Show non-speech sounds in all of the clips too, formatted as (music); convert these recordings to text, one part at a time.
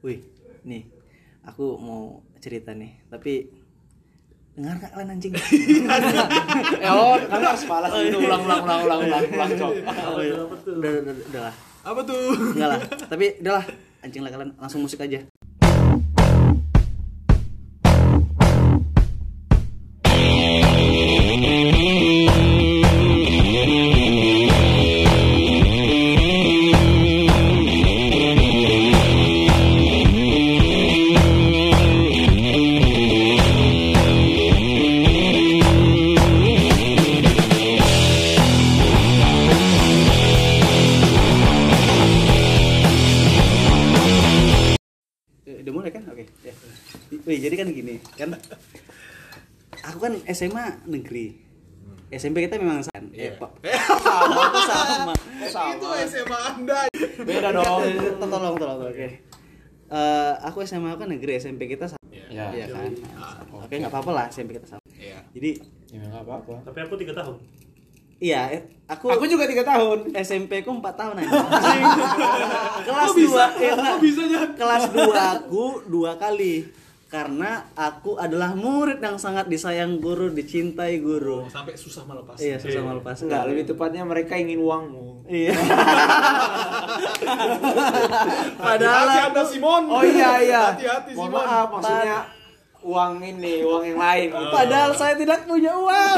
wih nih aku mau cerita nih tapi dengar gak kalian anjing Eh, (laughs) oh, kan harus balas itu ulang ulang ulang ulang ulang ulang cok. oh, iya. udah, udah, udah, udah lah Apa tuh? enggak lah tapi udah lah anjing lah kalian langsung musik aja SMA negeri SMP kita memang sama Iya. eh, Pak. (laughs) sama tuh sama Itu SMA Anda. Beda dong. (laughs) Tolong tolong tolong, oke Eh, aku SMA kan negeri SMP kita sama Ya. Iya kan Ah, oke nggak apa-apa lah SMP kita sama Iya. jadi Ya enggak apa-apa. Tapi aku tiga tahun. iya eh, aku Aku juga tiga tahun. SMP ku 4 tahun aja (laughs) kelas Kok bisa? 2 ya, kelas 2 aku dua kali karena aku adalah murid yang sangat disayang guru, dicintai guru. Oh, sampai susah melepas. Iya, susah melepas. Enggak, lebih tepatnya mereka ingin uangmu. Iya. (laughs) Hati-hati Padahal Anda Simon. Oh iya iya. Hati-hati Mohon Simon. maaf, maksudnya uang ini, uang yang lain. gitu. padahal saya tidak punya uang.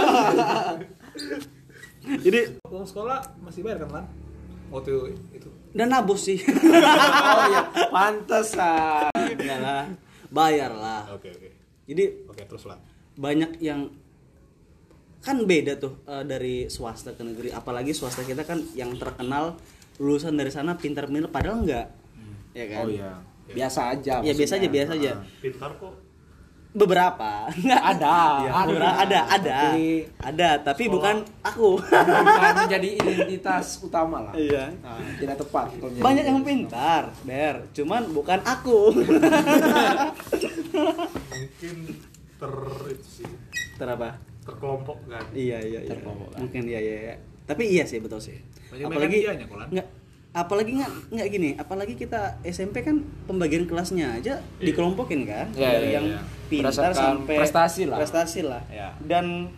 (laughs) Jadi Uang sekolah masih bayar kan, Lan? Waktu itu. dan nabus sih. (laughs) Oh iya, pantesan. Enggak lah. Bayar lah. Oke, oke. Jadi Oke, terus Lan. banyak yang kan beda tuh eh, dari swasta ke negeri apalagi swasta kita kan yang terkenal lulusan dari sana pintar-pintar padahal enggak ya kan Oh iya. Biasa aja. ya biasa aja biasa aja Pintar kok. Beberapa enggak (laughs) Ada, Ya, ada. beberapa- ada ada Tapi- ada tapi bukan aku Bukan (laughs) menjadi identitas utama lah. iya Nah, tidak tepat. banyak yang pintar der cuman bukan aku Mungkin ter itu sih terapa terkelompok kan. iya iya iya Terkelompok. mungkin iya iya iya. tapi iya sih betul sih Banyak apalagi Lan. nggak apalagi nggak nggak gini apalagi kita SMP kan pembagian kelasnya aja dikelompokin kan Iya, dari iya, yang iya. pintar sampai prestasi lah. prestasi lah Iya. dan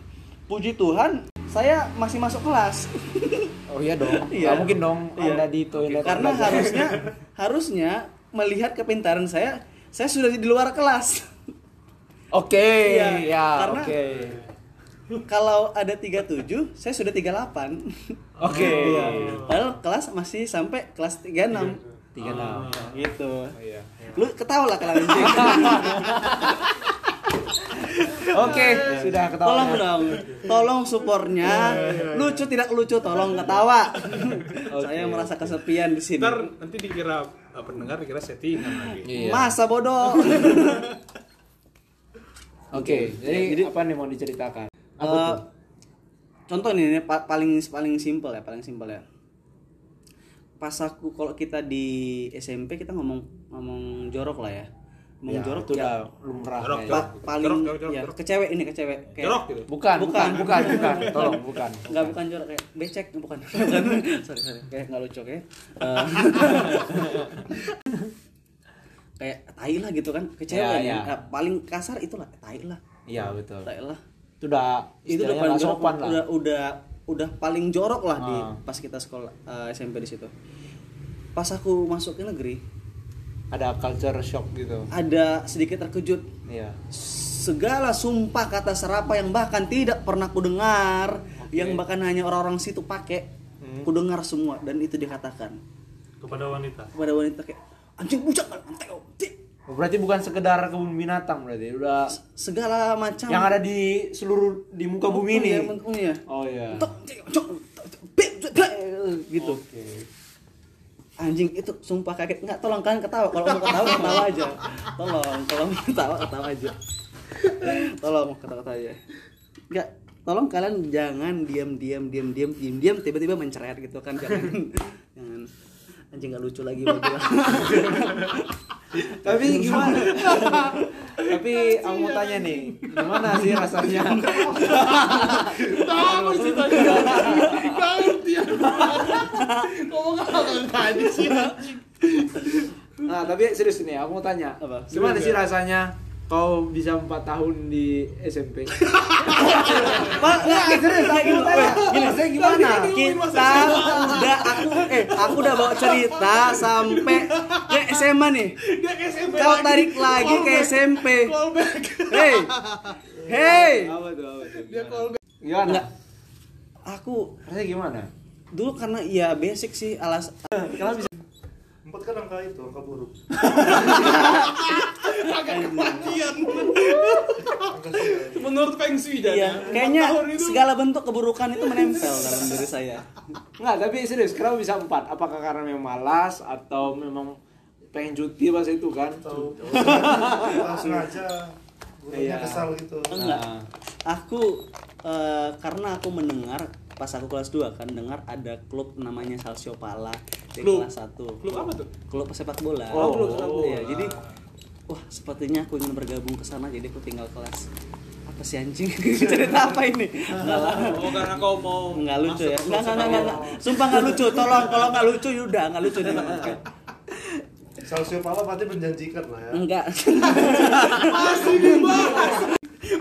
puji Tuhan saya masih masuk kelas (laughs) Oh iya dong. (laughs) Iya. Nggak mungkin dong Iya. Anda di toilet. karena belajar. harusnya (laughs) harusnya melihat kepintaran saya saya sudah di luar kelas Oke, Iya, ya, karena- oke. kalau ada 37 saya sudah 38 Oke. Iya. Padahal kelas masih sampai kelas 36. 36. Ah. Gitu. Iya. Lu ketawa lah kalian anjing. (laughs) Oke, sudah ketawa. Tolong dong. Tolong supportnya. Lucu tidak lucu tolong ketawa. (laughs) Saya merasa kesepian di sini. Ntar nanti dikira uh, pendengar dikira settingan lagi. Iya. Masa bodoh. (laughs) Oke, jadi, Jadi- apa nih mau diceritakan? Apa Eh, tuh? Contoh nih ini pa- paling paling simpel ya, paling simpel ya. Pas aku kalau kita di SMP kita ngomong ngomong jorok lah ya. Ngomong Ya, jorok itu ya. udah lumrah. Jorok, ya. pa- paling Jorok, jorok, jorok, ya, jorok. ke cewek ini ke cewek kayak Jorok gitu. Bukan, bukan, Bukan. bukan, bukan, Tolong, bukan. (laughs) Enggak bukan jorok kayak becek bukan. (laughs) sorry sorry kayak enggak lucu kayak. Eh, (laughs) kayak tai lah gitu kan ke cewek Ya, ya. Nah, paling kasar itulah tai lah. Iya, betul. Tai lah. Itu udah Itu udah paling sopan lah. udah udah udah paling jorok lah di Ah. pas kita sekolah eh, SMP di situ. Pas aku masuk ke negeri Ada culture shock gitu. ada sedikit terkejut Iya. segala sumpah kata serapa yang bahkan tidak pernah kudengar yang bahkan hanya orang-orang situ pakai Hmm. kudengar semua dan itu dikatakan kepada wanita. kepada wanita kayak anjing bujang Oh, berarti bukan sekedar kebun binatang berarti udah segala macam. yang ada di seluruh di muka bumi ini. ya, Oh iya. Gitu. Oke. anjing itu sumpah kaget. Nggak tolong kalian ketawa. Kalau mau ketawa ketawa aja. Tolong mau ketawa ketawa aja. Tolong ketawa ketawa aja. Nggak tolong kalian jangan diam diam diam diam diam diam tiba-tiba menceret gitu kan. Jangan jangan. Anjing nggak lucu lagi bilang. Tapi gimana? (laughs) Tapi aku mau tanya nih, gimana sih rasanya? Tahu sih tadi. (laughs) Gak ngerti ya. Ngomong apa tadi sih Nah, tapi serius nih, aku mau tanya. Gimana sih ya? rasanya kau bisa empat tahun di SMP? (laughs) Pak, nggak serius gitu. Weh, Gini, Rasanya gimana? kita udah aku eh aku udah bawa cerita sampai ke SMA nih. Dia ke SMP Kau tarik lagi ke. SMP. Hey, hey. Apa tuh? Apa tuh? Dia callback. Gimana? Enggak. Aku Rasanya gimana? dulu karena ya basic sih alas Kalau bisa Empat kan angka itu, angka buruk. (laughs) Agak kematian. Angka sial. Menurut Feng Shui jadi. Iya, kayaknya segala bentuk keburukan itu menempel dalam diri saya. Enggak, tapi serius, kenapa bisa empat? Apakah karena memang malas atau memang pengen cuti pas itu kan? Atau (laughs) nggak sengaja. Gurunya Iya. kesal gitu. Enggak. Nah. Aku eh, karena aku mendengar pas aku kelas 2 kan dengar ada klub namanya Salsio Pala di Klub? kelas 1. Klub apa tuh? Klub sepak bola. Oh, klub sepak bola. Iya, jadi wah sepertinya aku ingin bergabung ke sana jadi aku tinggal kelas apa sih anjing (laughs) cerita apa ini enggak lah Oh karena kau mau Enggak lucu ya. Enggak, enggak, enggak, enggak. Sumpah enggak lucu. Tolong kalau enggak lucu yaudah enggak lucu nih. (laughs) Salsio Pala berarti menjanjikan lah ya. Enggak. Masih dibahas.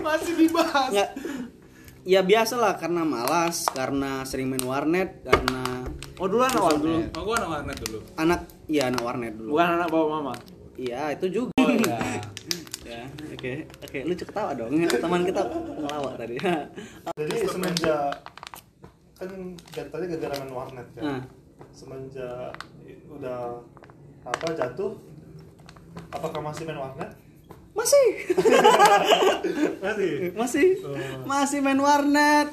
Masih dibahas. Enggak. Ya biasa lah karena malas, karena sering main warnet, karena Oh, dulu anak warnet. Oh, gua anak warnet dulu. anak iya anak warnet dulu. Bukan anak bawa mama. Iya, itu juga. Oh iya. (laughs) ya, oke. Oke, lucu ketawa dong. Teman kita ngelawak tadi. (laughs) Jadi semenjak kan dari tadi gara-gara main warnet kan. Nah. Semenjak udah apa jatuh apakah masih main warnet? Masih. Masih. Masih. Oh. Masih main warnet.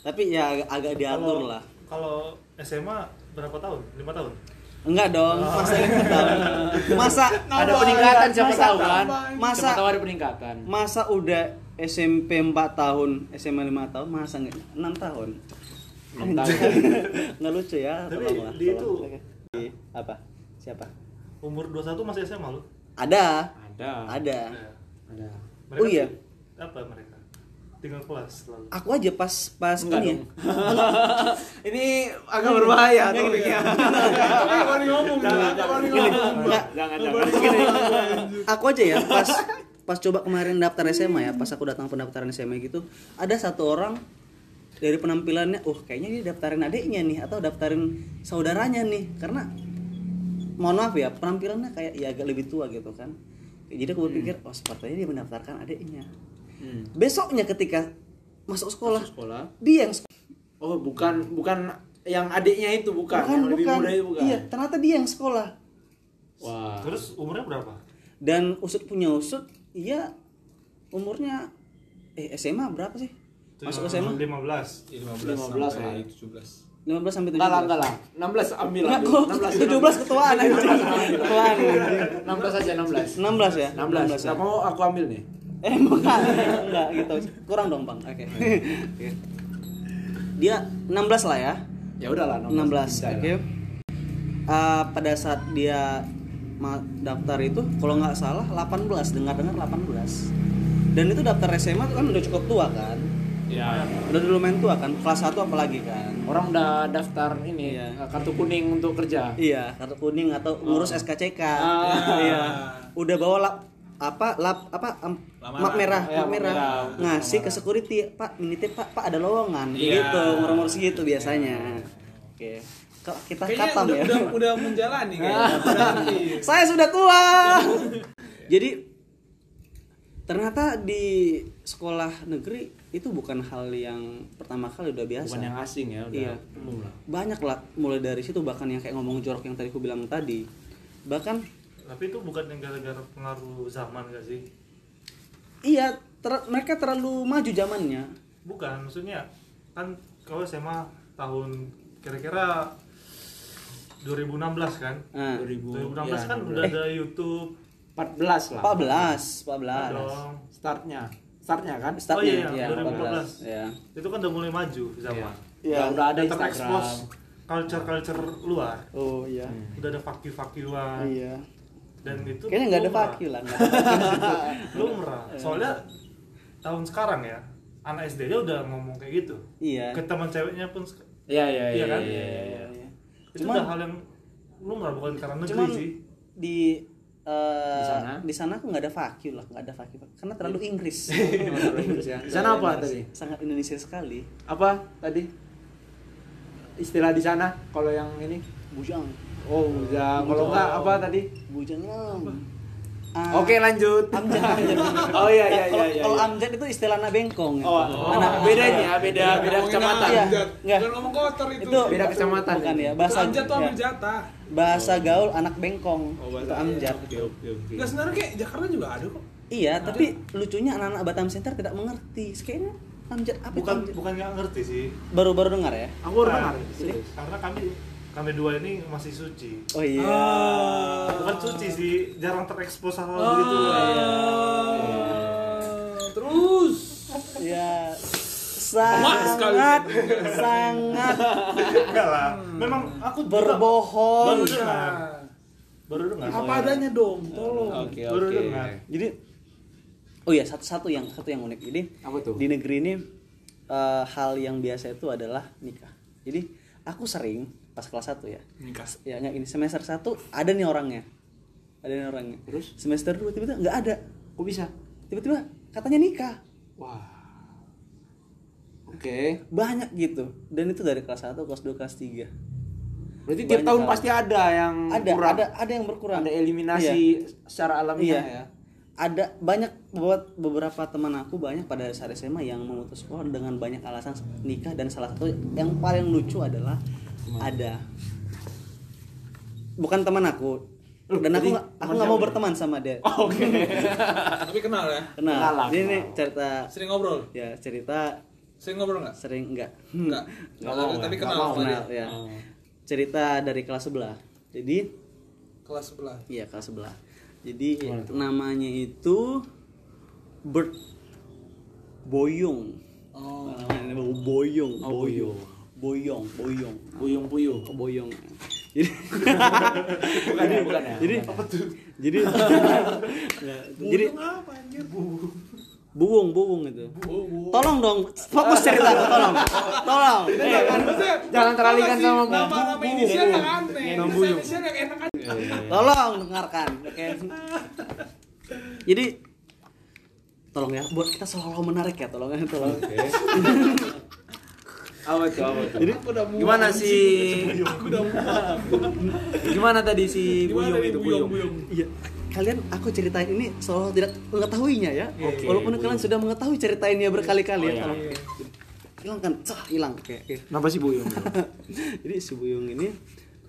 Tapi ya agak, agak diatur Kalau- lah. Kalau SMA berapa tahun? Lima tahun? Enggak dong, masa lima tahun. (laughs) Masa Ada peningkatan siapa masa- tahu kan? masa- tahu ada peningkatan. masa udah SMP 4 tahun, SMA 5 tahun, masa enggak 6 tahun? Enam tahun. Enggak (laughs) lucu ya, Tapi dia tolong. itu-. Di apa? Siapa? Umur 21 masih SMA lu? Ada. Ada. Ada. Ya. Ada. Oh iya. Apa mereka? Tinggal kelas selalu. Aku aja pas pas Enggak ini. dong. (laughs) Ini agak berbahaya topiknya. (laughs) Tapi kalau ngomong, kalau ngomong. Enggak. Jangan jangan. Aku aja ya pas pas coba kemarin daftar SMA ya, pas aku datang pendaftaran SMA gitu, ada satu orang dari penampilannya, oh kayaknya dia daftarin adiknya nih atau daftarin saudaranya nih karena mohon maaf ya penampilannya kayak ya agak lebih tua gitu kan jadi aku berpikir oh sepertinya dia mendaftarkan adiknya Hmm. besoknya ketika masuk sekolah Sekolah. dia yang sekolah Oh, bukan bukan yang adiknya itu bukan, bukan yang lebih bukan muda itu bukan. iya ternyata dia yang sekolah Wah. Terus umurnya berapa? dan usut punya usut iya umurnya eh SMA berapa sih masuk SMA 15. 15 15 sampai lah. 17. 15 sampai 17 Enggak lah, enggak lah. 16 ambil ambil. kok 17 ketuaan anjing. Ketuaan. anjing. 16 aja 16. 16 ya? 16. 16 ya? Enggak mau aku ambil nih. Eh, bukan. Enggak gitu. Kurang dong, Bang. Oke. Oke. (laughs) Dia 16 lah ya. Ya udahlah 16. 16. Oke. Eh, pada saat dia daftar itu kalau nggak salah 18 dengar-dengar 18 dan itu daftar SMA itu kan udah cukup tua kan Ya. udah dulu main tua kan kelas 1 apalagi kan Orang udah daftar ini Iya. kartu kuning untuk kerja. Iya, kartu kuning atau ngurus SKCK. Ah. Iya. Udah bawa lap apa lap apa Lamaran. map merah, Ya, map merah. Ngasih ke security, Pak, minitip Pak, Pak ada lowongan. Iya. Gitu, ngurus gitu biasanya. Oke. Kok kita Kayaknya katam udah, ya. udah, udah menjalani kayaknya. (laughs) Berarti. Saya sudah tua. Jadi ternyata di sekolah negeri itu bukan hal yang pertama kali udah biasa. Bukan yang asing ya, udah Iya. umum lah. banyak lah mulai dari situ bahkan yang kayak ngomong jorok yang tadi aku bilang tadi bahkan Tapi itu bukan yang gara-gara pengaruh zaman gak sih? iya ter- mereka terlalu maju zamannya Bukan, maksudnya kan kalau SMA tahun kira-kira 2016 kan? 2000 2016 ya, kan 16. udah ada YouTube 14 lah. 14 14 dong. Startnya. Startnya kan? startnya Oh iya, ya, 2014. 14 ya Itu kan udah mulai maju zaman. Iya. Ya, udah ada Instagram. terekspos culture-culture luar. oh iya Udah ada fakir-fakiran. iya Dan itu kayaknya nggak ada fakir lah fakir. (laughs) Lumrah. Soalnya tahun sekarang ya, anak SD aja udah ngomong kayak gitu. iya Ke teman ceweknya pun Iya, iya, Iya iya. kan? iya, iya, iya. Iya. itu Cuman- udah hal yang lumrah bukan karena negeri cuman sih. di eh, Di sana? di sana aku nggak ada fakir lah nggak ada fakir karena (laughs) terlalu Inggris ya. Di sana apa tadi? sangat Indonesia sekali Apa tadi? Istilah di sana kalau yang ini? bujang Oh, ya. Kalau enggak apa tadi? bujangnya Oke, lanjut. amjad amjad (laughs) Oh iya iya kalau iya iya. kalau iya. amjad itu istilah anak bengkong gitu. Oh, Anak- bedanya beda beda kecamatan. Iya. amjad. Enggak. Jangan ngomong kotor itu. itu Beda kecamatan. bukan ya Bahasa amjad tuh ambil jatah. Bahasa gaul anak bengkong Oh, bahasa amjad Oke oke oke. Enggak sebenarnya kayak Jakarta juga ada kok. iya tapi lucunya anak-anak Batam Center tidak mengerti kayaknya amjad apa itu bukan amjad? bukan nggak ngerti sih baru-baru dengar ya Aku baru dengar. Nah, karena kami kami dua ini masih suci oh iya Ah. bukan suci sih jarang terekspos hal Ah. begitu Terus ya. Sangat sangat enggak lah memang aku berbohong baru dengar baru dengar apa adanya dong, tolong. Oke Baru oke. dengar. jadi oh ya satu satu yang satu yang unik jadi Apa tuh? di negeri ini eh, hal yang biasa itu adalah nikah jadi aku sering pas kelas 1 ya Nikah. ya nggak ini semester 1 ada nih orangnya ada nih orangnya Terus? semester 2 tiba-tiba nggak ada Kok bisa? tiba-tiba katanya nikah Wah. Oke. banyak gitu dan itu dari kelas 1 kelas 2 kelas 3 Berarti tiap tahun hal. pasti ada yang ada kurang. ada ada yang berkurang Ada eliminasi Iya. secara alamiah Iya. ya. ada banyak buat beberapa teman aku banyak pada saat SMA yang memutus sekolah dengan banyak alasan nikah dan salah satu yang paling lucu adalah ada bukan teman aku dan aku jadi nggak aku teman nggak mau berteman sama dia (laughs) Oke. Tapi kenal ya? kenal Kenal lah, ini nih cerita Sering ngobrol? ya cerita Sering ngobrol nggak? sering enggak Enggak. Nggak mau, tapi nggak kenal mau, sama dia. kenal ya Oh. cerita dari kelas sebelah jadi Kelas sebelah. iya kelas sebelah jadi tuh? namanya itu Bert Boyong Oh. Namanya boyong, Oh, boyong, boyong, boyong, Puyung puyung. oh, boyong. (laughs) (laughs) Jadi, Bukan ya, bukan ya. jadi, ya. (laughs) jadi, Nggak, jadi Buyung apa anjir? Buung, buung itu. Buyung. Tolong dong, fokus cerita, tolong, tolong. Eh, kan, Jangan teralihkan sama nama nama inisial yang aneh. Nama Nama Buyung. inisial yang enak aja. tolong dengarkan, oke. Jadi, tolong ya, buat kita selalu menarik ya, tolong ya, tolong. (laughs) Apa tuh? Apa tuh? Jadi. Gimana si Aku udah muak. Gimana tadi si Buyung itu buyung? Iya, kalian aku ceritain ini selalu tidak mengetahuinya ya. Oke, Walaupun kalian sudah mengetahui ceritainnya berkali-kali Oh, ya. iya. tolong. Hilang kan, cah hilang. Oke, oke. Kenapa si Buyung? (laughs) Jadi si Buyung ini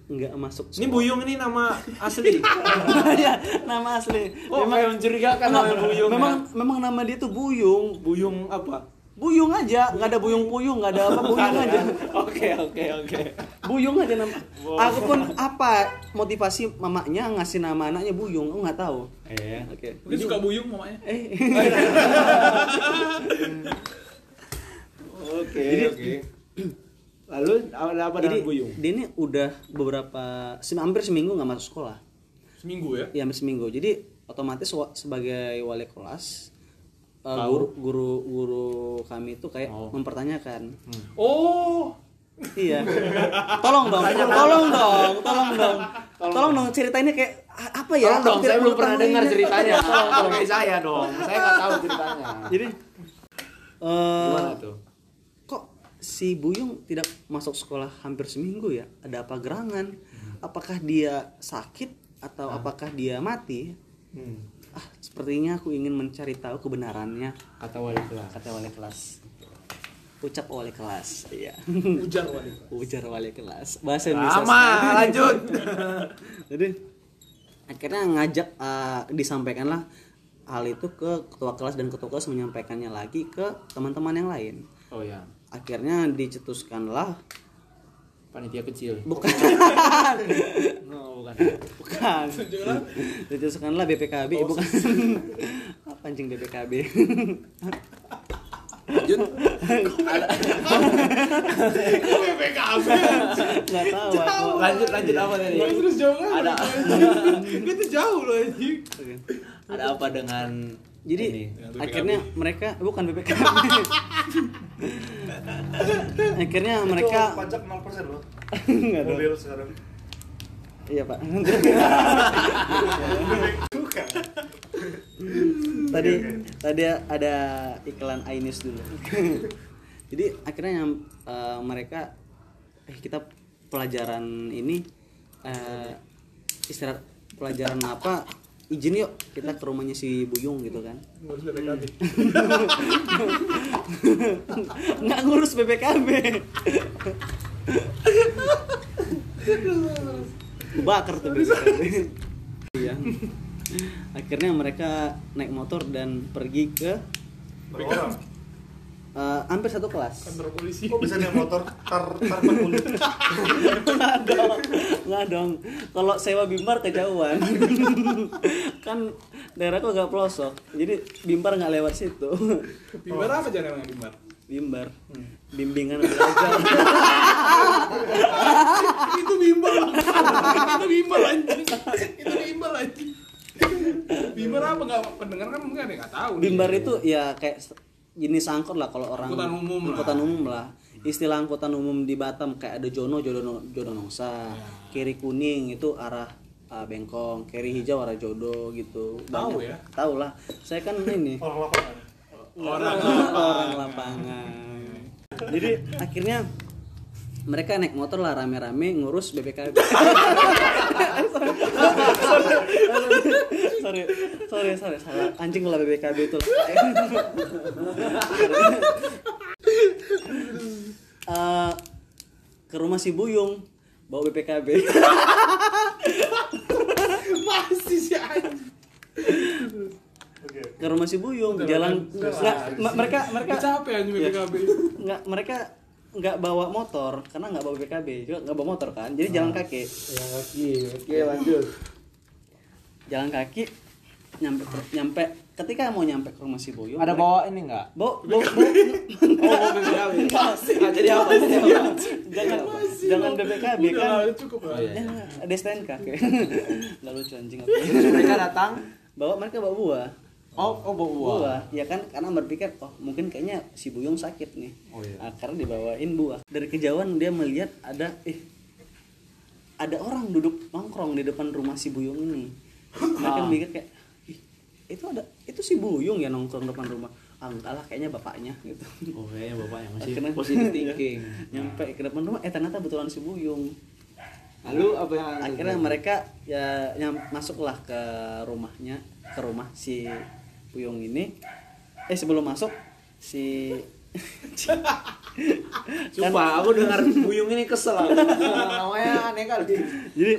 nggak masuk. Ini Buyung ini nama asli. (laughs) ya, nama asli. Oh, kayak mencurigakan nama Buyung. Memang ya. memang nama dia tuh Buyung. Buyung apa? Buyung aja, nggak ada buyung-buyung, nggak ada apa Buyung aja. (laughs) Oke oke oke. Buyung aja nama. Aku pun apa motivasi mamanya ngasih nama anaknya Buyung, aku nggak tahu. Iya. Oke. Mungkin suka buyung mamanya. Eh. (laughs) Oke Jadi- oke. Lalu ada apa Jadi dengan Buyung? dia ini udah beberapa hampir seminggu nggak masuk sekolah. Seminggu ya? Ya hampir seminggu. Jadi otomatis sebagai wali kelas uh, guru guru guru kami itu kayak Oh. mempertanyakan. Oh. Iya. Tolong dong, tolong dong, tolong dong. Tolong dong ceritainnya kayak apa ya? Tolong dong, saya belum pernah dengar ceritanya. (laughs) Tolong, tolong. Kayak saya dong, saya nggak tahu ceritanya. Jadi eh, Gimana tuh? kok si Buyung tidak masuk sekolah hampir seminggu ya? Ada apa gerangan? Apakah dia sakit atau apakah dia mati? Hmm. Sepertinya aku ingin mencari tahu kebenarannya, Kata wali kelas. kata wali kelas. Ucap wali kelas, iya. Ujar wali. (laughs) Ujar wali kelas. Bahasa Indonesia. Lama, sekali. lanjut. (laughs) Jadi akhirnya ngajak uh, disampaikanlah hal itu ke ketua kelas dan ketua kelas menyampaikannya lagi ke teman-teman yang lain. Oh ya, Akhirnya dicetuskanlah panitia kecil. bukan (laughs) Oh, bukan. bukan dicetuskanlah (laughs) BPKB eh, bukan apa anjing BPKB Lanjut. PKB. nggak tahu aku Lanjut lanjut apa tadi? Terus jauh? Ada Itu jauh loh anjing. ada apa dengan jadi BPKB. akhirnya mereka bukan BPKB (laughs) akhirnya mereka Itu pajak 0% loh. Nggak dong. mobil sekarang. Iya pak. (laughs) Tadi tadi ada iklan Ainis dulu. (laughs) Jadi akhirnya yang eh, mereka eh kita pelajaran ini eh, istirahat pelajaran apa izin yuk kita ke rumahnya si Buyung gitu kan. Ngurus BPKB (laughs) nggak ngurus BPKB bakar tuh BPKB iya. Akhirnya mereka naik motor dan pergi ke. Eh, hampir satu kelas. Kantor polisi. Kok bisa naik motor? Tar tar nggak dong. Nggak dong. Kalau sewa bimbar kejauhan. (laughs) Kan daerahku agak pelosok. Jadi bimbar nggak lewat situ. Bimbar apa jangan emang bimbar? Bimbar. Bimbingan belajar. (laughs) Itu bimbel itu bimbel anjing. Itu bimbel anjing. Bimbel apa? Nggak pendengar kan mungkin ada yang nggak tahu nih. bimbar itu ya kayak jenis angkot lah kalau orang Angkutan umum lah. angkutan umum lah. Istilah angkutan umum di Batam kayak ada Jono Jodoh Jodoh Nongsa. Kiri kuning itu arah uh, Bengkong. Kiri hijau arah Jodoh gitu. Tahu ya? tahu lah. Saya kan ini. Orang lapangan. orang orang lapangan. Jadi akhirnya mereka naik motor lah rame-rame ngurus BPKB (laughs) sorry sorry sorry salah. Anjing lah BPKB itu. (laughs) Eh, ke rumah si Buyung bawa BPKB (laughs) masih sih anjing. Ke rumah si Buyung jalan nggak mereka mereka capek anjing. BPKB nggak mereka nggak bawa motor karena nggak bawa BKB juga nggak bawa motor kan jadi jalan kaki Ya kaki. Oke, lanjut. jalan kaki nyampe nyampe ketika mau nyampe ke rumah si Boyo Ada bawa ini enggak? bawa bawa Oh, BPKB. Nggak jadi apa? Jadi apa? jangan jangan BPKB udah kan lah, cukup lah iya. Ya, ada STNK (laughs) nggak lucu anjing Mereka datang. bawa mereka bawa buah Oh, oh buah. buah. Ya kan karena berpikir oh mungkin kayaknya si Buyung sakit nih. Oh, iya. Nah, karena dibawain buah. Dari kejauhan dia melihat ada eh ada orang duduk nongkrong di depan rumah si Buyung ini. Mereka Ah. mikir kayak ih itu ada itu si Buyung ya nongkrong depan rumah. Ah enggak lah kayaknya bapaknya gitu. Oh, kayaknya bapaknya masih Akhirnya- (laughs) positive thinking. nyampe ke depan rumah eh ternyata betulan si Buyung Lalu apa yang akhirnya mereka ya nyam, masuklah ke rumahnya ke rumah si Puyung ini eh sebelum masuk si (laughs) Sumpah, aku dengar Buyung ini kesel aku. (laughs) Namanya aneh kali. jadi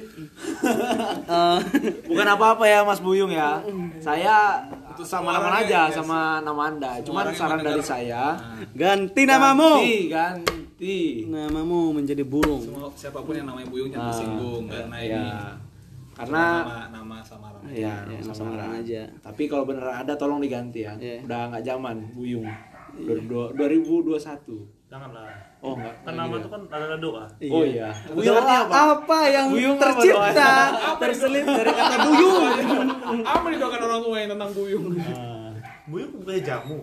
eh, Bukan apa-apa ya Mas Buyung ya. Saya sama nama aja guys. sama nama Anda. Cuman Suaranya saran dari saya ganti namamu Ganti, ganti. namamu menjadi burung semua siapa pun yang namanya Buyung jangan Ah, disinggung karena ya. ini Karena nama nama samaran ya, ya, nama samaran samaran aja. Tapi kalau beneran ada tolong diganti ya. Iya. Udah nggak zaman Buyung. Dua- dua- 2021. Janganlah. Oh, enggak. Kan nama itu kan ada doa. Oh iya. Buyung artinya apa? apa yang Buyung apa tercipta terselip dari kata buyung (laughs) apa didoakan orang tua yang tentang Buyung Buyung bukannya jamu.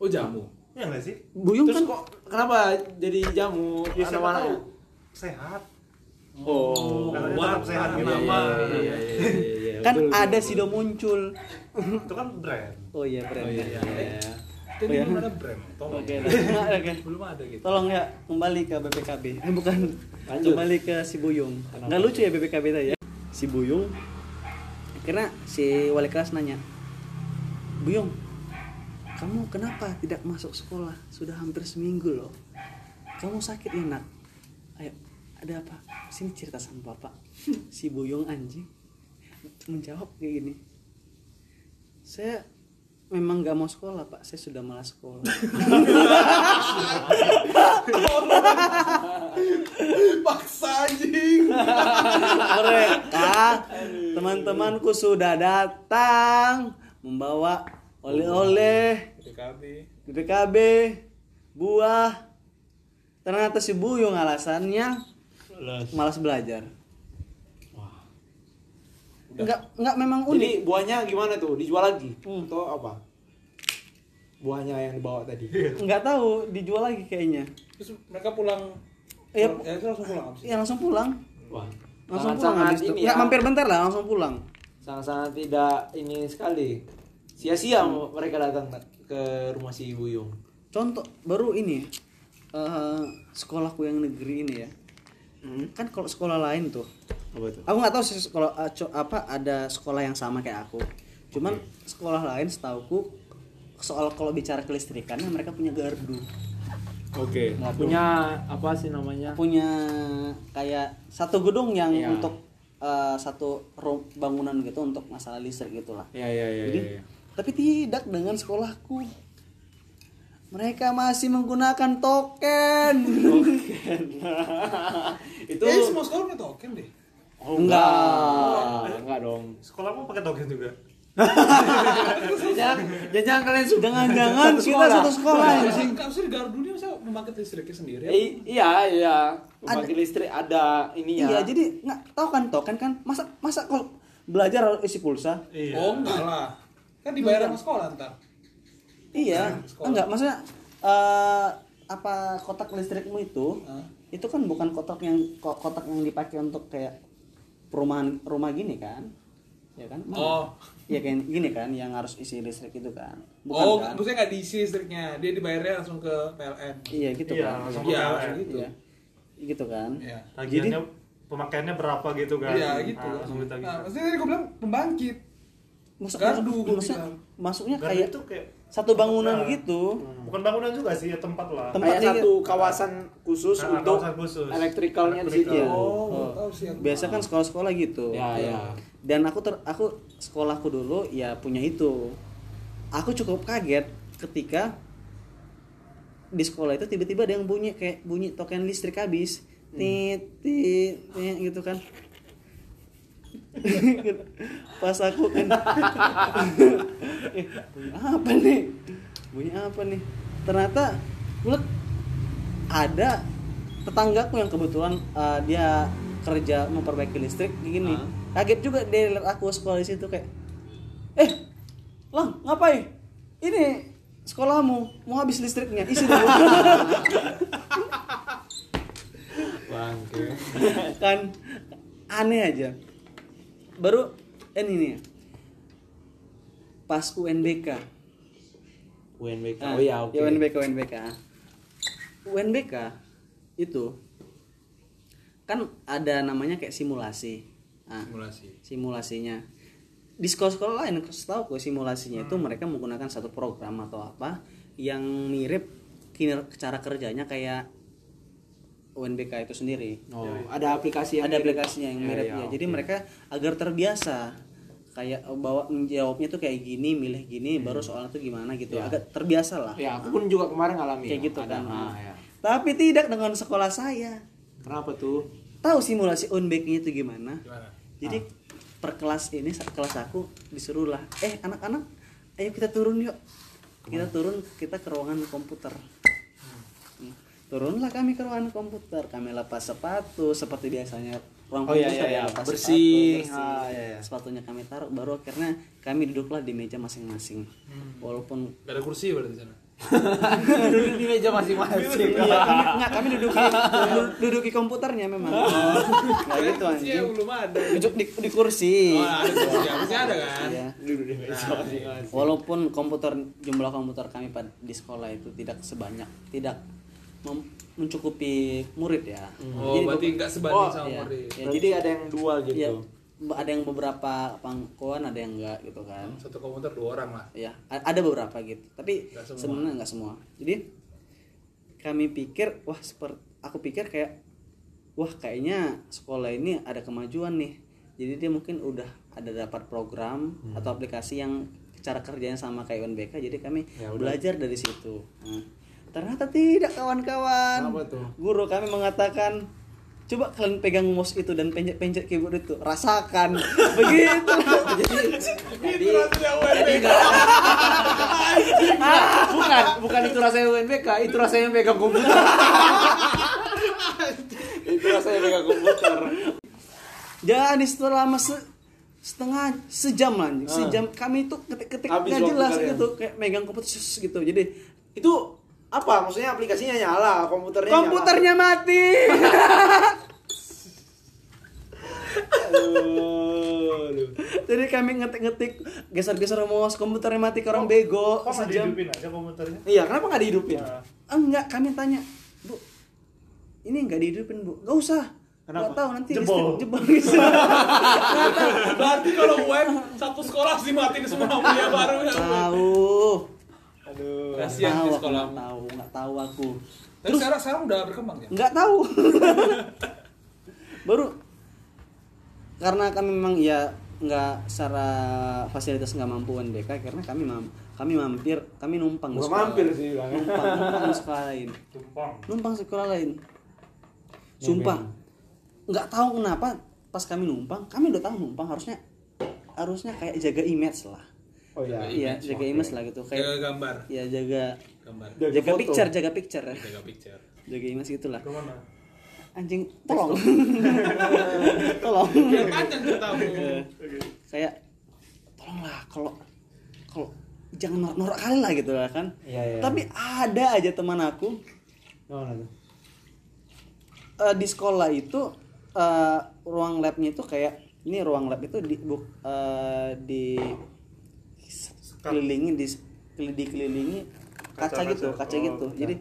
oh jamu Ya enggak sih? buyung Terus kan kok kenapa jadi jamu? Ya siapa mana? tahu. Sehat. Oh. Katanya tetap sehat gitu. nama. Iya, iya, iya, iya, (laughs) kan betul, ada betul. sido muncul Itu kan brand. oh iya brand Oh, iya, ya. iya. Ya. jadi Oh, iya. belum ada brand tolong oke (laughs) oke belum ada gitu Tolong ya kembali ke BPKB. Eh (laughs) bukan. Lanjut. Kembali ke si Buyung. Nggak lucu ya BPKB tadi ya. Si Buyung akhirnya si wali kelas nanya. Buyung, kamu kenapa tidak masuk sekolah? Sudah hampir seminggu loh. Kamu sakit ya, Nak? Ayo, ada apa? Sini cerita sama Bapak. (laughs) Si Buyung anjing menjawab kayak gini. Saya memang nggak mau sekolah, Pak. Saya sudah malas sekolah. (laughs) paksa anjing mereka teman-temanku sudah datang membawa oleh-oleh PKB BPKB buah ternyata si Buyung alasannya malas. Belajar. Enggak enggak memang unik. Jadi buahnya gimana tuh? Dijual lagi? Hmm. atau apa? Buahnya yang dibawa tadi. nggak tahu dijual lagi kayaknya. Terus mereka pulang. Iya. pulang- ya itu langsung pulang abis ya langsung pulang. Wah. langsung pulang sangat habis itu. ini nggak ya. mampir bentar lah langsung pulang. Sangat-sangat tidak ini sekali. sia-sia mereka datang ke rumah si Buyung contoh baru ini eh, sekolahku yang negeri ini ya Hmm. kan kalau sekolah lain tuh. Apa itu? Aku nggak tahu sih sekolah eh, co- apa ada sekolah yang sama kayak aku. Cuman sekolah lain setauku soal kalau bicara kelistrikannya mereka punya gardu. Oke. Nggak punya apa sih namanya? Punya kayak satu gedung yang Iya. untuk eh, satu ru- bangunan gitu untuk masalah listrik gitulah. Ya ya ya, Jadi, ya, ya. tapi tidak dengan sekolahku mereka masih menggunakan token itu Eh, semua sekolah punya token deh. oh, Enggak. enggak dong Sekolahmu pakai token juga. jangan jangan kalian sudah jangan-jangan kita satu sekolah ya harusnya di Gardu ini masa membangkit listriknya sendiri. ya? Eh, iya iya pembangkit listrik ada ininya iya jadi nggak tahu kan token kan masa masa kalau belajar harus isi pulsa Iya. Oh enggak lah. Kan dibayar sama sekolah ntar. Iya Sekolah. enggak maksudnya eh, apa kotak listrikmu itu Hah? itu kan bukan kotak yang ko- kotak yang dipakai untuk kayak perumahan rumah gini kan ya kan Mana? Oh. Iya kayak gini kan yang harus isi listrik itu kan oh, kan? maksudnya nggak diisi listriknya. Dia dibayarnya langsung ke PLN. iya gitu Iya, kan langsung Iya, PLN. gitu. iya gitu kan Iya. Tagihannya pemakaiannya berapa gitu kan? Iya gitu. Nah, langsung ditagih. Nah, maksudnya tadi gue bilang pembangkit. Masuk, Gardu, masuk- masuknya Gardu kayak itu kayak satu bangunan Nah, gitu Bukan bangunan juga sih, ya tempat lah. Tem- kayak Tempatnya satu kawasan khusus Nah, untuk kawasan khusus. elektrikalnya di situ. Oh, Oh. biasa kan sekolah-sekolah gitu Ya, ya. dan aku ter aku sekolahku dulu ya punya itu aku cukup kaget ketika di sekolah itu tiba-tiba ada yang bunyi kayak bunyi token listrik habis tit tit tit, gitu kan pas aku kan. Eh, bunyi apa nih? Bunyi apa nih? Ternyata menurut ada tetanggaku yang kebetulan uh, dia kerja memperbaiki listrik gini. Kaget juga dia lihat aku sekolah di situ kayak eh lang ngapain? Ini sekolahmu mau habis listriknya isi dulu. Kan aneh aja baru eh, ini nih. Pas UNBK. UNBK. Ah, oh ya oke. ya, UNBK UNBK. UNBK itu kan ada namanya kayak simulasi. Nah, Simulasi. simulasinya. Di sekolah-sekolah lain setahu gue simulasinya itu mereka menggunakan satu program atau apa yang mirip kiner cara kerjanya kayak UNBK itu sendiri. Oh. Ada aplikasi yang ada mirip. aplikasinya yang Ya, mirip. ya, ya, jadi oke. mereka agar terbiasa kayak eh, bawa menjawabnya tuh kayak gini milih gini baru soalnya tuh gimana gitu. Ya. agak terbiasa lah. Ya aku pun juga kemarin ngalamin. Kayak gitu Ada, kan. Ah, ya. tapi tidak dengan sekolah saya. Kenapa tuh? Tahu simulasi UNBK itu gimana? Gimana? jadi per kelas ini kelas aku disuruh lah eh anak-anak ayo kita turun yuk. Kita turun kita ke ruangan komputer. Hmm. Turunlah kami ke ruangan komputer kami lepas sepatu seperti biasanya ruang Oh, iya, komputer iya, iya. lepas Bersih. sepatu, Ah, iya, iya. sepatunya kami taruh baru akhirnya kami duduklah di meja masing-masing walaupun Gak ada kursi berarti di sana. (laughs) duduk di meja masing-masing Iya, kami, enggak, kami duduk di, du- duduk di komputernya memang. Nggak gitu anjing. belum ada. Duduk di, di kursi. Oh, ada kursi. Kursi ada kan? Iya. duduk di meja masing-masing Walaupun komputer jumlah komputer kami di sekolah itu tidak sebanyak, tidak mencukupi murid ya. Oh, berarti be- nggak sebanding Oh, sama iya. murid. Ya, berarti ada yang dual gitu Iya, be- ada yang beberapa pangkuan, ada yang enggak gitu kan. Satu komputer dua orang lah. ya ada beberapa gitu tapi sebenarnya nggak semua jadi kami pikir wah seperti aku pikir kayak wah kayaknya sekolah ini ada kemajuan nih jadi dia mungkin udah ada dapat program Hmm. atau aplikasi yang cara kerjanya sama kayak UNBK jadi kami Ya udah. belajar dari situ Nah, ternyata tidak kawan-kawan Apa tuh? guru kami mengatakan coba kalian pegang mouse itu dan pencet-pencet keyboard itu rasakan (laughs) begitu jadi jadi ada (laughs) bukan bukan itu rasanya UNBK itu rasanya pegang komputer (laughs) itu rasanya pegang komputer Jadi selama se- setengah sejam lah, anjing. sejam kami itu ketik-ketik Ah. Nggak jelas gitu, kayak megang komputer gitu. Jadi itu apa maksudnya aplikasinya nyala komputernya komputernya mati. Aduh. Jadi kami ngetik-ngetik geser-geser mouse komputernya mati ke orang bego Kok nggak sejam. dihidupin aja komputernya? Iya, kenapa nggak dihidupin? Nah, Enggak, kami tanya, Bu. Ini enggak dihidupin, Bu. Enggak usah. Kenapa? Nggak tahu nanti Jebol. listrik jebol gitu. (laughs) Berarti kalau web satu sekolah sih matiin semua punya baru ya. tahu. Aduh. Kasihan di sekolah. nggak tahu, nggak tahu aku. Tapi sekarang sekarang udah berkembang ya. Nggak tahu. (laughs) Baru karena kami memang ya nggak secara fasilitas nggak mampu UNBK karena kami mam kami mampir kami numpang Gua mampir sih bilang. numpang numpang sekolah lain tumpang. numpang sekolah lain sumpah nggak tahu kenapa pas kami numpang kami udah tahu numpang harusnya harusnya kayak jaga image lah Oh iya. iya jaga image lah gitu Jaga kayak gambar, ya jaga gambar. Jaga jaga foto. picture jaga picture Jaga picture. jaga image gitulah Ke mana? anjing tolong (laughs) tolong Biar panjang ceritamu. kayak tolonglah kalau kalau jangan norak-norak kali lah gitu lah kan Iya, iya. tapi ada aja teman aku tuh? eh, di sekolah itu eh, ruang labnya itu kayak ini ruang lab itu di buk, eh, di kelilingi di dikelilingi kaca, Kaca-kaca. gitu kaca Oh, gitu. jadi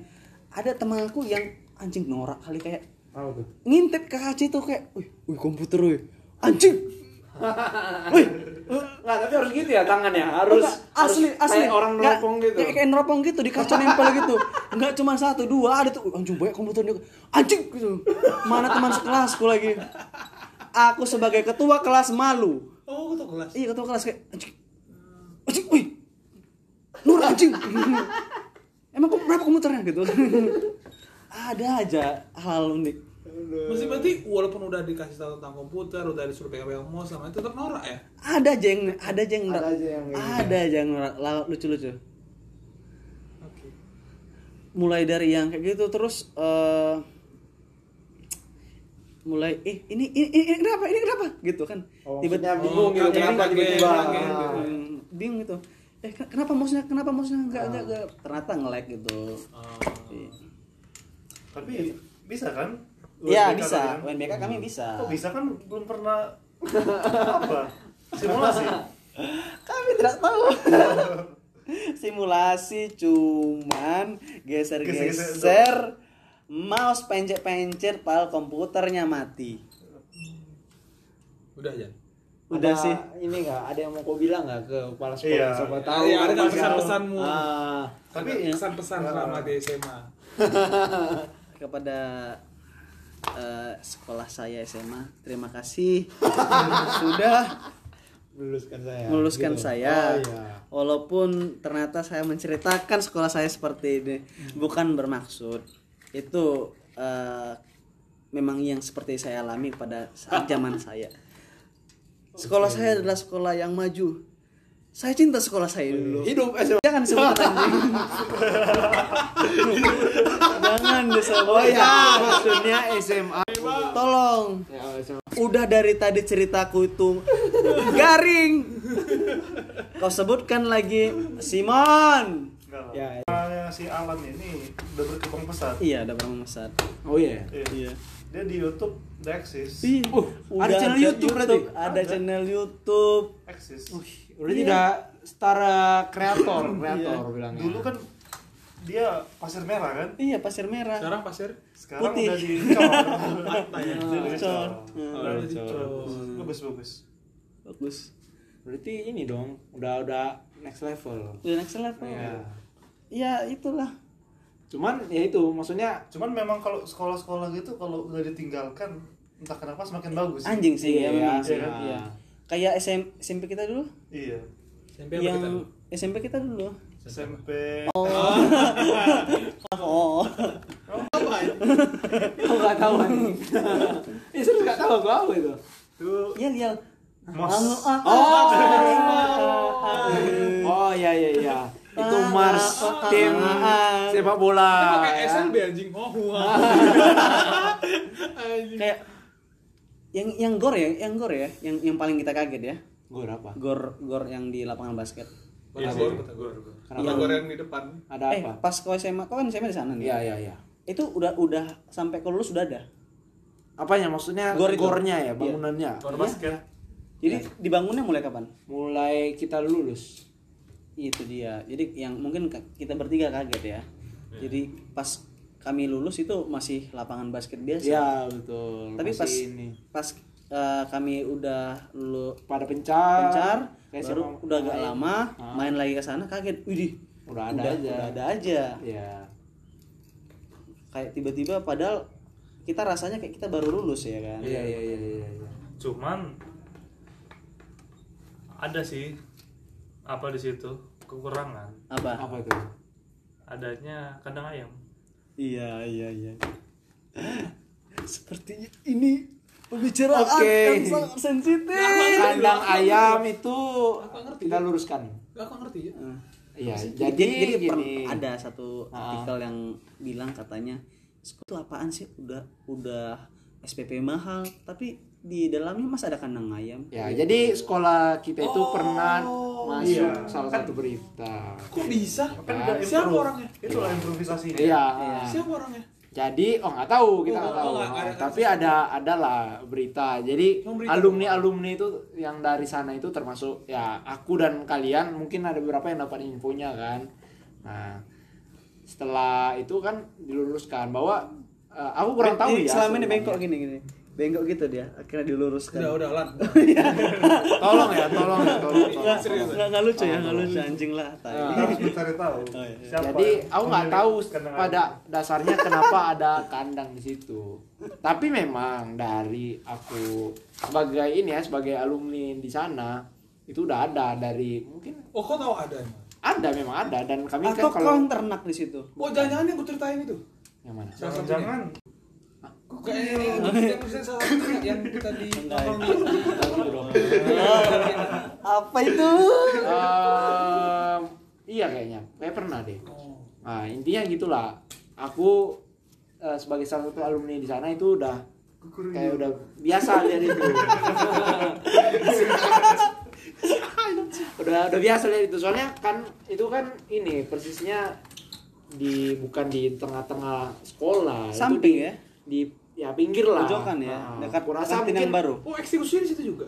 ada teman aku yang anjing norak kali kayak tuh? ngintip ke kaca itu kayak wih wih komputer wih. Anjing! (laughs) Wih. Nggak, tapi harus gitu ya tangannya. Harus Enggak, asli harus asli kayak orang neropong gitu. kayak, kayak neropong gitu di kaca nempel gitu. Nggak cuma satu dua ada tuh. Anjing banyak komputer dia anjing! Gitu. Mana teman sekelasku lagi? Aku sebagai ketua kelas malu. Oh, ketua kelas. iya ketua kelas kayak anjing anjing wih. Nur anjing. Emang kok berapa komputernya gitu? Ada aja hal unik. Mesti berarti walaupun udah dikasih tahu tentang komputer, udah disuruh pegang-pegang mouse sama itu tetap norak ya? ada aja yang ada aja yang Ada aja yang gitu. ada aja yang la- lucu-lucu. Oke. mulai dari yang kayak gitu terus eh mulai eh ini ini, ini, ini kenapa? Ini kenapa? Gitu kan. Oh, tiba-tiba maksudnya bingung gitu, kaget, kenapa tiba-tiba. Bingung gitu eh ken- kenapa mouse-nya kenapa mouse-nya enggak enggak, enggak ternyata nge-lag gitu Oh. Iya. Tapi bisa kan? Iya UNBK bisa, kalian? UNBK kami bisa. Kok bisa kan belum pernah (laughs) apa? Simulasi. Kami tidak tahu. (laughs) Simulasi cuman geser-geser mouse pencet-pencet pal komputernya mati. Udah ya. Udah Ada sih. Ini nggak ada yang mau kau bilang nggak ke kepala sekolah? Iya. Siapa tahu. Iya, ada nggak pesan-pesanmu? Ah, Tapi Tapi- pesan-pesan selama di SMA. (laughs) kepada eh, sekolah saya SMA terima kasih (laughs) sudah meluluskan saya. meluluskan Gitu. saya Oh iya. walaupun ternyata saya menceritakan sekolah saya seperti ini bukan bermaksud itu eh, memang yang seperti saya alami pada saat (laughs) zaman saya sekolah saya adalah sekolah yang maju saya cinta sekolah saya dulu Hidup SMA. jangan disebut (laughs) anjing jangan disebut Oh iya, maksudnya SMA. tolong Ya, udah dari tadi ceritaku itu garing kau sebutkan lagi Simon. Ya, ya. Soalnya si Alan ini udah berkembang pesat. iya udah pernah mesat Oh iya. Iya. iya Dia di YouTube udah eksis. Ih, Uh, ada channel YouTube berarti? ada Ada. channel YouTube Eksis. Udah Iya. tidak setara kreator, kreator Iya. bilangnya. Dulu kan dia pasir merah kan? iya pasir merah Sekarang pasir. Sekarang Putih. udah dicor. Pantai (laughs) ya. Udah dicor. Oh, udah dicor. Bagus bagus. bagus Berarti ini dong, udah udah next level. udah next level Iya. ya itulah Cuman ya itu maksudnya Cuman memang kalau sekolah-sekolah gitu kalau udah ditinggalkan entah kenapa semakin bagus. anjing sih ya Iya, memang sih iya. iya. kayak SM, SMP kita dulu Iya. SMP apa yang kita? SMP kita dulu SMP. oh (laughs) aku nggak tahu anjing. Ini serius nggak tahu aku apa itu. Tuh iya lial Mos. Oh, oh iya iya iya. Itu Mars tim sepak bola. Ya. SLB anjing. Oh, (laughs) kayak yang yang gor ya yang gor ya yang yang paling kita kaget ya Gor apa? gor gor yang di lapangan basket Kota Gor, Kota Gor. Kenapa? Kota Gor yang di depan. Ada eh apa? pas kau SMA kau kan SMA di sana nih Iya iya iya. itu udah udah sampai ke lulus udah ada apanya maksudnya Gor gornya ya Iya. bangunannya Gor basket. Jadi dibangunnya mulai kapan? mulai kita lulus Itu dia. Jadi yang mungkin kita bertiga kaget ya. Jadi pas kami lulus itu masih lapangan basket biasa. ya betul Tapi Masih pas ini pas eh, kami udah lulu pada pencar pencar kayak baru SMA udah agak lama Ah. main lagi ke sana kaget. Widih, udah ada udah, aja udah ada aja. ya Kayak tiba-tiba padahal kita rasanya kayak kita baru lulus ya kan. iya iya iya iya iya. Cuman ada sih apa di situ kekurangan Apa? apa itu adanya kandang ayam. Iya, iya, iya. (gasps) Sepertinya ini pembicaraan Oke. yang sangat sensitif. kandang ayam itu Aku ngerti. kita luruskan Aku ngerti ya. Eh, iya jadi, jadi, jadi, per- gini ada satu Ah. artikel yang bilang katanya itu apaan sih udah udah SPP mahal tapi di dalamnya mas ada kandang ayam ya jadi sekolah kita itu Oh, pernah masuk iya. salah satu berita Kok bisa? Kan udah Siapa orangnya? Itulah improvisasi. iya Siapa orangnya? Jadi oh nggak tahu kita Oh, nggak oh, tahu. nggak- nggak- Tapi ada ada lah berita. Jadi Oh, berita. alumni alumni itu yang dari sana itu termasuk ya aku dan kalian mungkin ada beberapa yang dapat infonya kan. Nah setelah itu kan diluluskan bahwa eh, aku kurang tahu ya. selama ini bengkok gini gini bengkok gitu dia akhirnya diluruskan Udah, udah, lan. Tolong (laughs) ya, tolong ya, tolong. nggak serius. nggak lucu ya nggak lucu anjing lah tai. Ah. harus mencari tahu Oh, iya. Jadi aku nggak tahu pada dasarnya kenapa ada kandang di situ. Tapi memang dari aku sebagai ini ya sebagai alumni di sana itu udah ada dari mungkin Oh, kau tahu ada? ada memang ada dan kami atau kan kalau yang ternak di situ Oh, jangan-jangan yang gue ceritain itu. yang mana? Jangan-jangan Kok yang kita di (laughs) apa itu Ehm, iya kayaknya, kayak pernah deh. Nah intinya gitulah. Aku eh, sebagai salah satu alumni di sana itu udah kayak udah biasa lihat itu. udah udah biasa lihat itu. Soalnya kan itu kan ini persisnya di bukan di tengah-tengah sekolah. Itu Samping di- ya? di ya pinggir lah Pojokan ya, Nah, dekat aku rasa kantin yang mungkin baru. Oh, eksekusi di situ juga.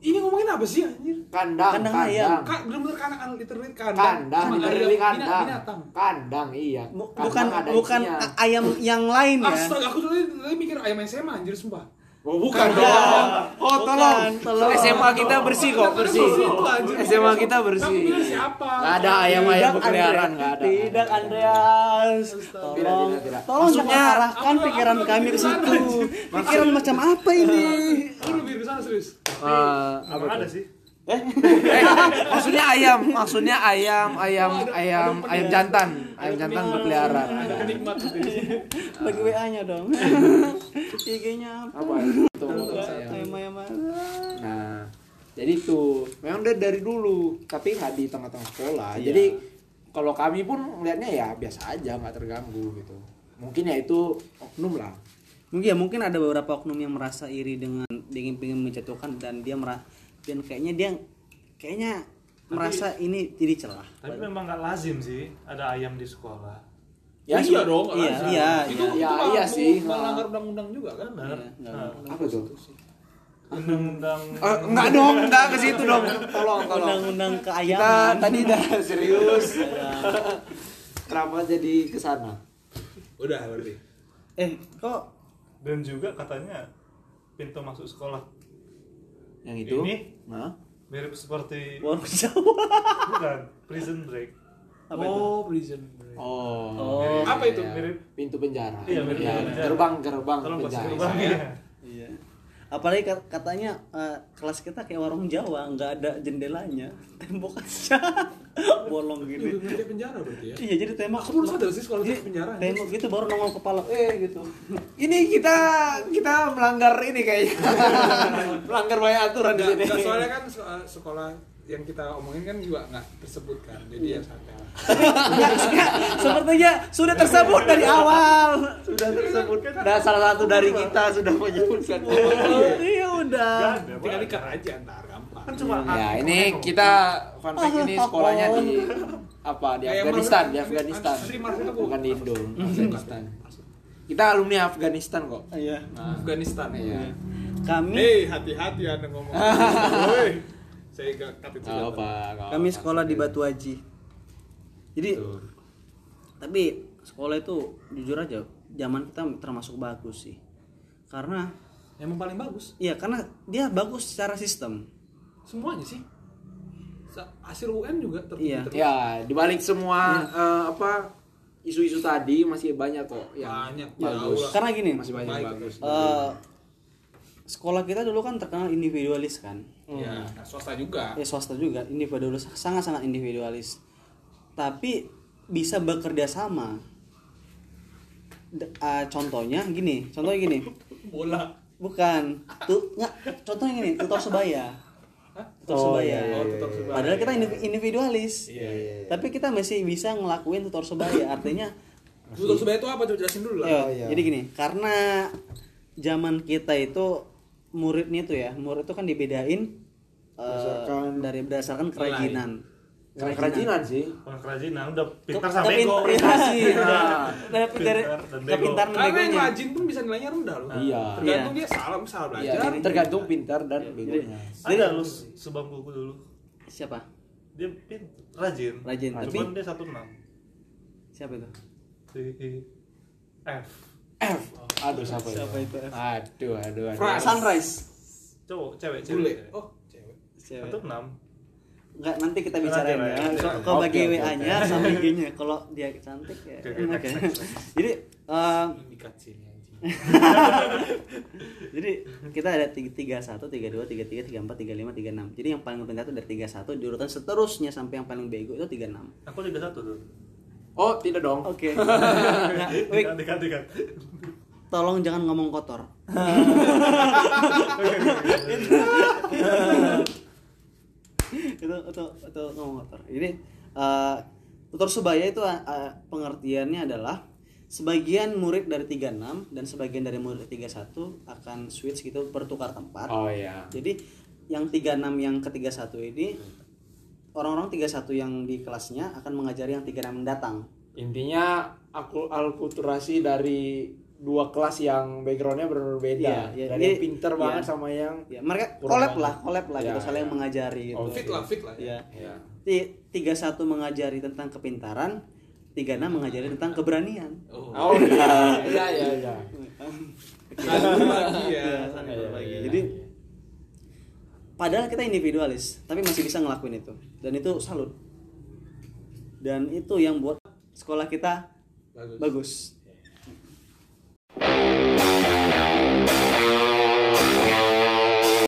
Ini ngomongin apa sih anjir? kandang Kandang kandang ayam. Kak, bener-bener kan kan literally kandang. kandang Sama literally kandang bina- Binatang. kandang iya Kandang bukan ada bukan isinya. ayam yang lain ya Astaga, aku tadi tadi mikir ayam SMA anjir sumpah. Oh bukan dong. Oh Bukan, tolong. tolong. SMA kita bersih kok, bersih. SMA kita bersih. siapa? Nggak ada ayam-ayam berkeliaran, Andre- nggak ada. Tidak Andreas. Tolong, tolong jangan arahkan pikiran kami ke situ. Pikiran macam apa ini? Aku lebih ke sana serius. Eh, apa ada sih. Eh, maksudnya ayam, maksudnya ayam, ayam, ayam, ayam jantan, ayam jantan berkeliaran. Ada penikmat gitu. Bagi WA-nya dong. IG-nya apa? Apa itu? Ayam ayam Nah, jadi itu memang dari, dari dulu, tapi nggak di tengah-tengah sekolah. Iya. Jadi kalau kami pun melihatnya ya biasa aja, nggak terganggu gitu. Mungkin ya itu oknum lah. Mungkin ya mungkin ada beberapa oknum yang merasa iri dengan ingin ingin menjatuhkan dan dia merasa dan kayaknya dia kayaknya merasa ini jadi celah. Tapi memang nggak lazim sih ada ayam di sekolah. Ya, iya sebe- dong. Iya, iya, Itu iya. itu Ya, iya sih. Melanggar undang-undang juga kan? Benar. Iya, nggak. Nah, Apa tuh? Undang-undang (laughs) Eh, enggak dong, enggak ke situ dong. (laughs) Tolong, tolong. Undang-undang Kita keayaman. tadi udah (laughs) serius. Kenapa jadi ke sana? Udah berarti. Eh, kok dan juga katanya pintu masuk sekolah Yang itu? Ini? Nah. mirip seperti warung (laughs) Jawa? bukan prison break. Apa itu? oh, prison. break. Oh. Oh. Apa itu? Mirip Pintu penjara. Iya, mirip Ya, pintu penjara. Gerbang gerbang tolong bahasa penjara. gerbang ya. Apalagi kat- katanya eh, kelas kita kayak warung Jawa, nggak ada jendelanya, (laughs) tembok aja (laughs) bolong gini. udah ngerti penjara berarti ya? Iya, jadi tembok. Aku baru sadar sih sekolah Jadi, itu penjara. Tembok gitu baru nongol kepala, eh gitu. (laughs) Ini kita kita melanggar ini kayaknya. melanggar banyak aturan di sini. soalnya kan se- sekolah yang kita omongin kan juga nggak tersebut kan. Jadi ya santai. Sepertinya sudah tersebut dari awal. Sudah tersebut. Nah, salah satu dari kita sudah menyebutkan. Oh, iya udah. Nggak ada, Tinggal ikat aja ntar gampang. Kan cuma Ya, ini kita fun fact ini (laughs) sekolahnya di apa? Di Kayak Afghanistan, di Afghanistan. Bukan di Indo, Afghanistan. Kita alumni Afghanistan kok. Iya. Nah, Afghanistan iya. Kami Hei, hati-hati anda ngomong. (laughs) Saya gak apa, gak kami apa. sekolah di Batu Haji. Jadi Tuh. tapi sekolah itu jujur aja zaman kita termasuk bagus sih. Karena Emang paling bagus. iya karena dia bagus secara sistem. Semuanya sih. Hasil UN juga ter Iya. ter- Ya, dibalik semua eh, apa isu-isu tadi masih banyak kok yang Banyak, bagus. lah. Karena gini, Masih banyak Baik. bagus. eh, sekolah kita dulu kan terkenal individualis kan. Ya, nah, swasta juga. Ya swasta juga individualis sangat-sangat individualis. Tapi bisa bekerja sama. D- eh, contohnya gini, contohnya gini. Bola. Bukan. Tuh nggak contohnya gini, tutor sebaya. Tutor Oh, sebaya. iya, iya, Oh, tutor sebaya. Padahal kita indiv- individualis. Iya, iya. Tapi kita masih bisa ngelakuin tutor sebaya. Artinya Tutor sebaya itu apa? Coba jelasin dulu lah. Ya, iya. Jadi gini, karena zaman kita itu muridnya itu ya, murid itu kan dibedain eh, Berdasarkan- dari berdasarkan kerajinan. Nggak kerajinan sih. Bukan kerajinan, udah pintar Ke- sampai kepin- bego. prestasi. (laughs) Nah, Udah pintar pintar dan bego. kepintaran Karena yang rajin pun bisa nilainya rendah loh. Iya. Tergantung dia salah salah Iya, belajar. tergantung pintar dan begonya. Ada lu sebangkuku dulu. Siapa? Dia pin rajin. Rajin, Cuman tapi- dia 16. Siapa itu? Si F. F. Aduh siapa itu? Siapa itu, F? Aduh, aduh, aduh. Sunrise. Cowok, cewek, Bule. cewek. Oh, cewek. Cewek. 16. Enggak, nanti kita bicarain ya. So, kalau bagi WA-nya oke. sama IG-nya. Kalau dia cantik ya. Oke, next, Jadi eh, anjing. (laughs) Jadi kita ada tiga tiga satu, tiga dua, tiga tiga, tiga empat, tiga lima, tiga enam. Jadi yang paling pintar itu dari tiga satu, di urutan seterusnya sampai yang paling bego itu tiga enam. Aku 31 tuh. Oh, tidak dong. Oke. Nah, (laughs) Wik, Dekat, dekat, dekat. tolong jangan ngomong kotor. itu itu itu ngomong kotor. Jadi eh, tutor sebaya itu eh, pengertiannya adalah sebagian murid dari 36 dan sebagian dari murid 31 akan switch gitu bertukar tempat. Oh iya. Jadi yang 36 yang ke 31 ini orang-orang 31 yang di kelasnya akan mengajari yang 36 mendatang. Intinya aku alkulturasi dari dua kelas yang backgroundnya berbeda. Iya, iya, dari iya, yang pinter iya. banget sama yang Ya, mereka collab lah, collab lah gitu Ya, saling ya. mengajari gitu. Oh, Fit lah, fit lah. Ya. ya. Ti- 31 mengajari tentang kepintaran, 36 mengajari tentang keberanian. Oh. Oh iya, iya, iya, iya. Lagi ya. Iya, berbagi. Jadi padahal kita individualis, tapi masih bisa ngelakuin itu. Dan itu salut. Dan itu yang buat sekolah kita Bagus. bagus.